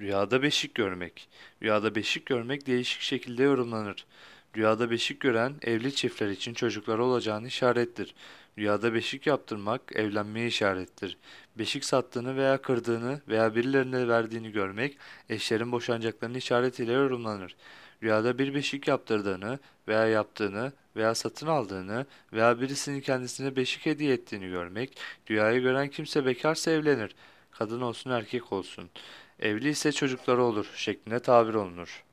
Rüyada beşik görmek. Rüyada beşik görmek değişik şekilde yorumlanır. Rüyada beşik gören evli çiftler için çocukları olacağını işarettir. Rüyada beşik yaptırmak evlenmeye işarettir. Beşik sattığını veya kırdığını veya birilerine verdiğini görmek eşlerin boşanacaklarını işaretiyle yorumlanır. Rüyada bir beşik yaptırdığını veya yaptığını veya satın aldığını veya birisinin kendisine beşik hediye ettiğini görmek, rüyayı gören kimse bekarsa evlenir. Kadın olsun erkek olsun. Evli ise çocukları olur şeklinde tabir olunur.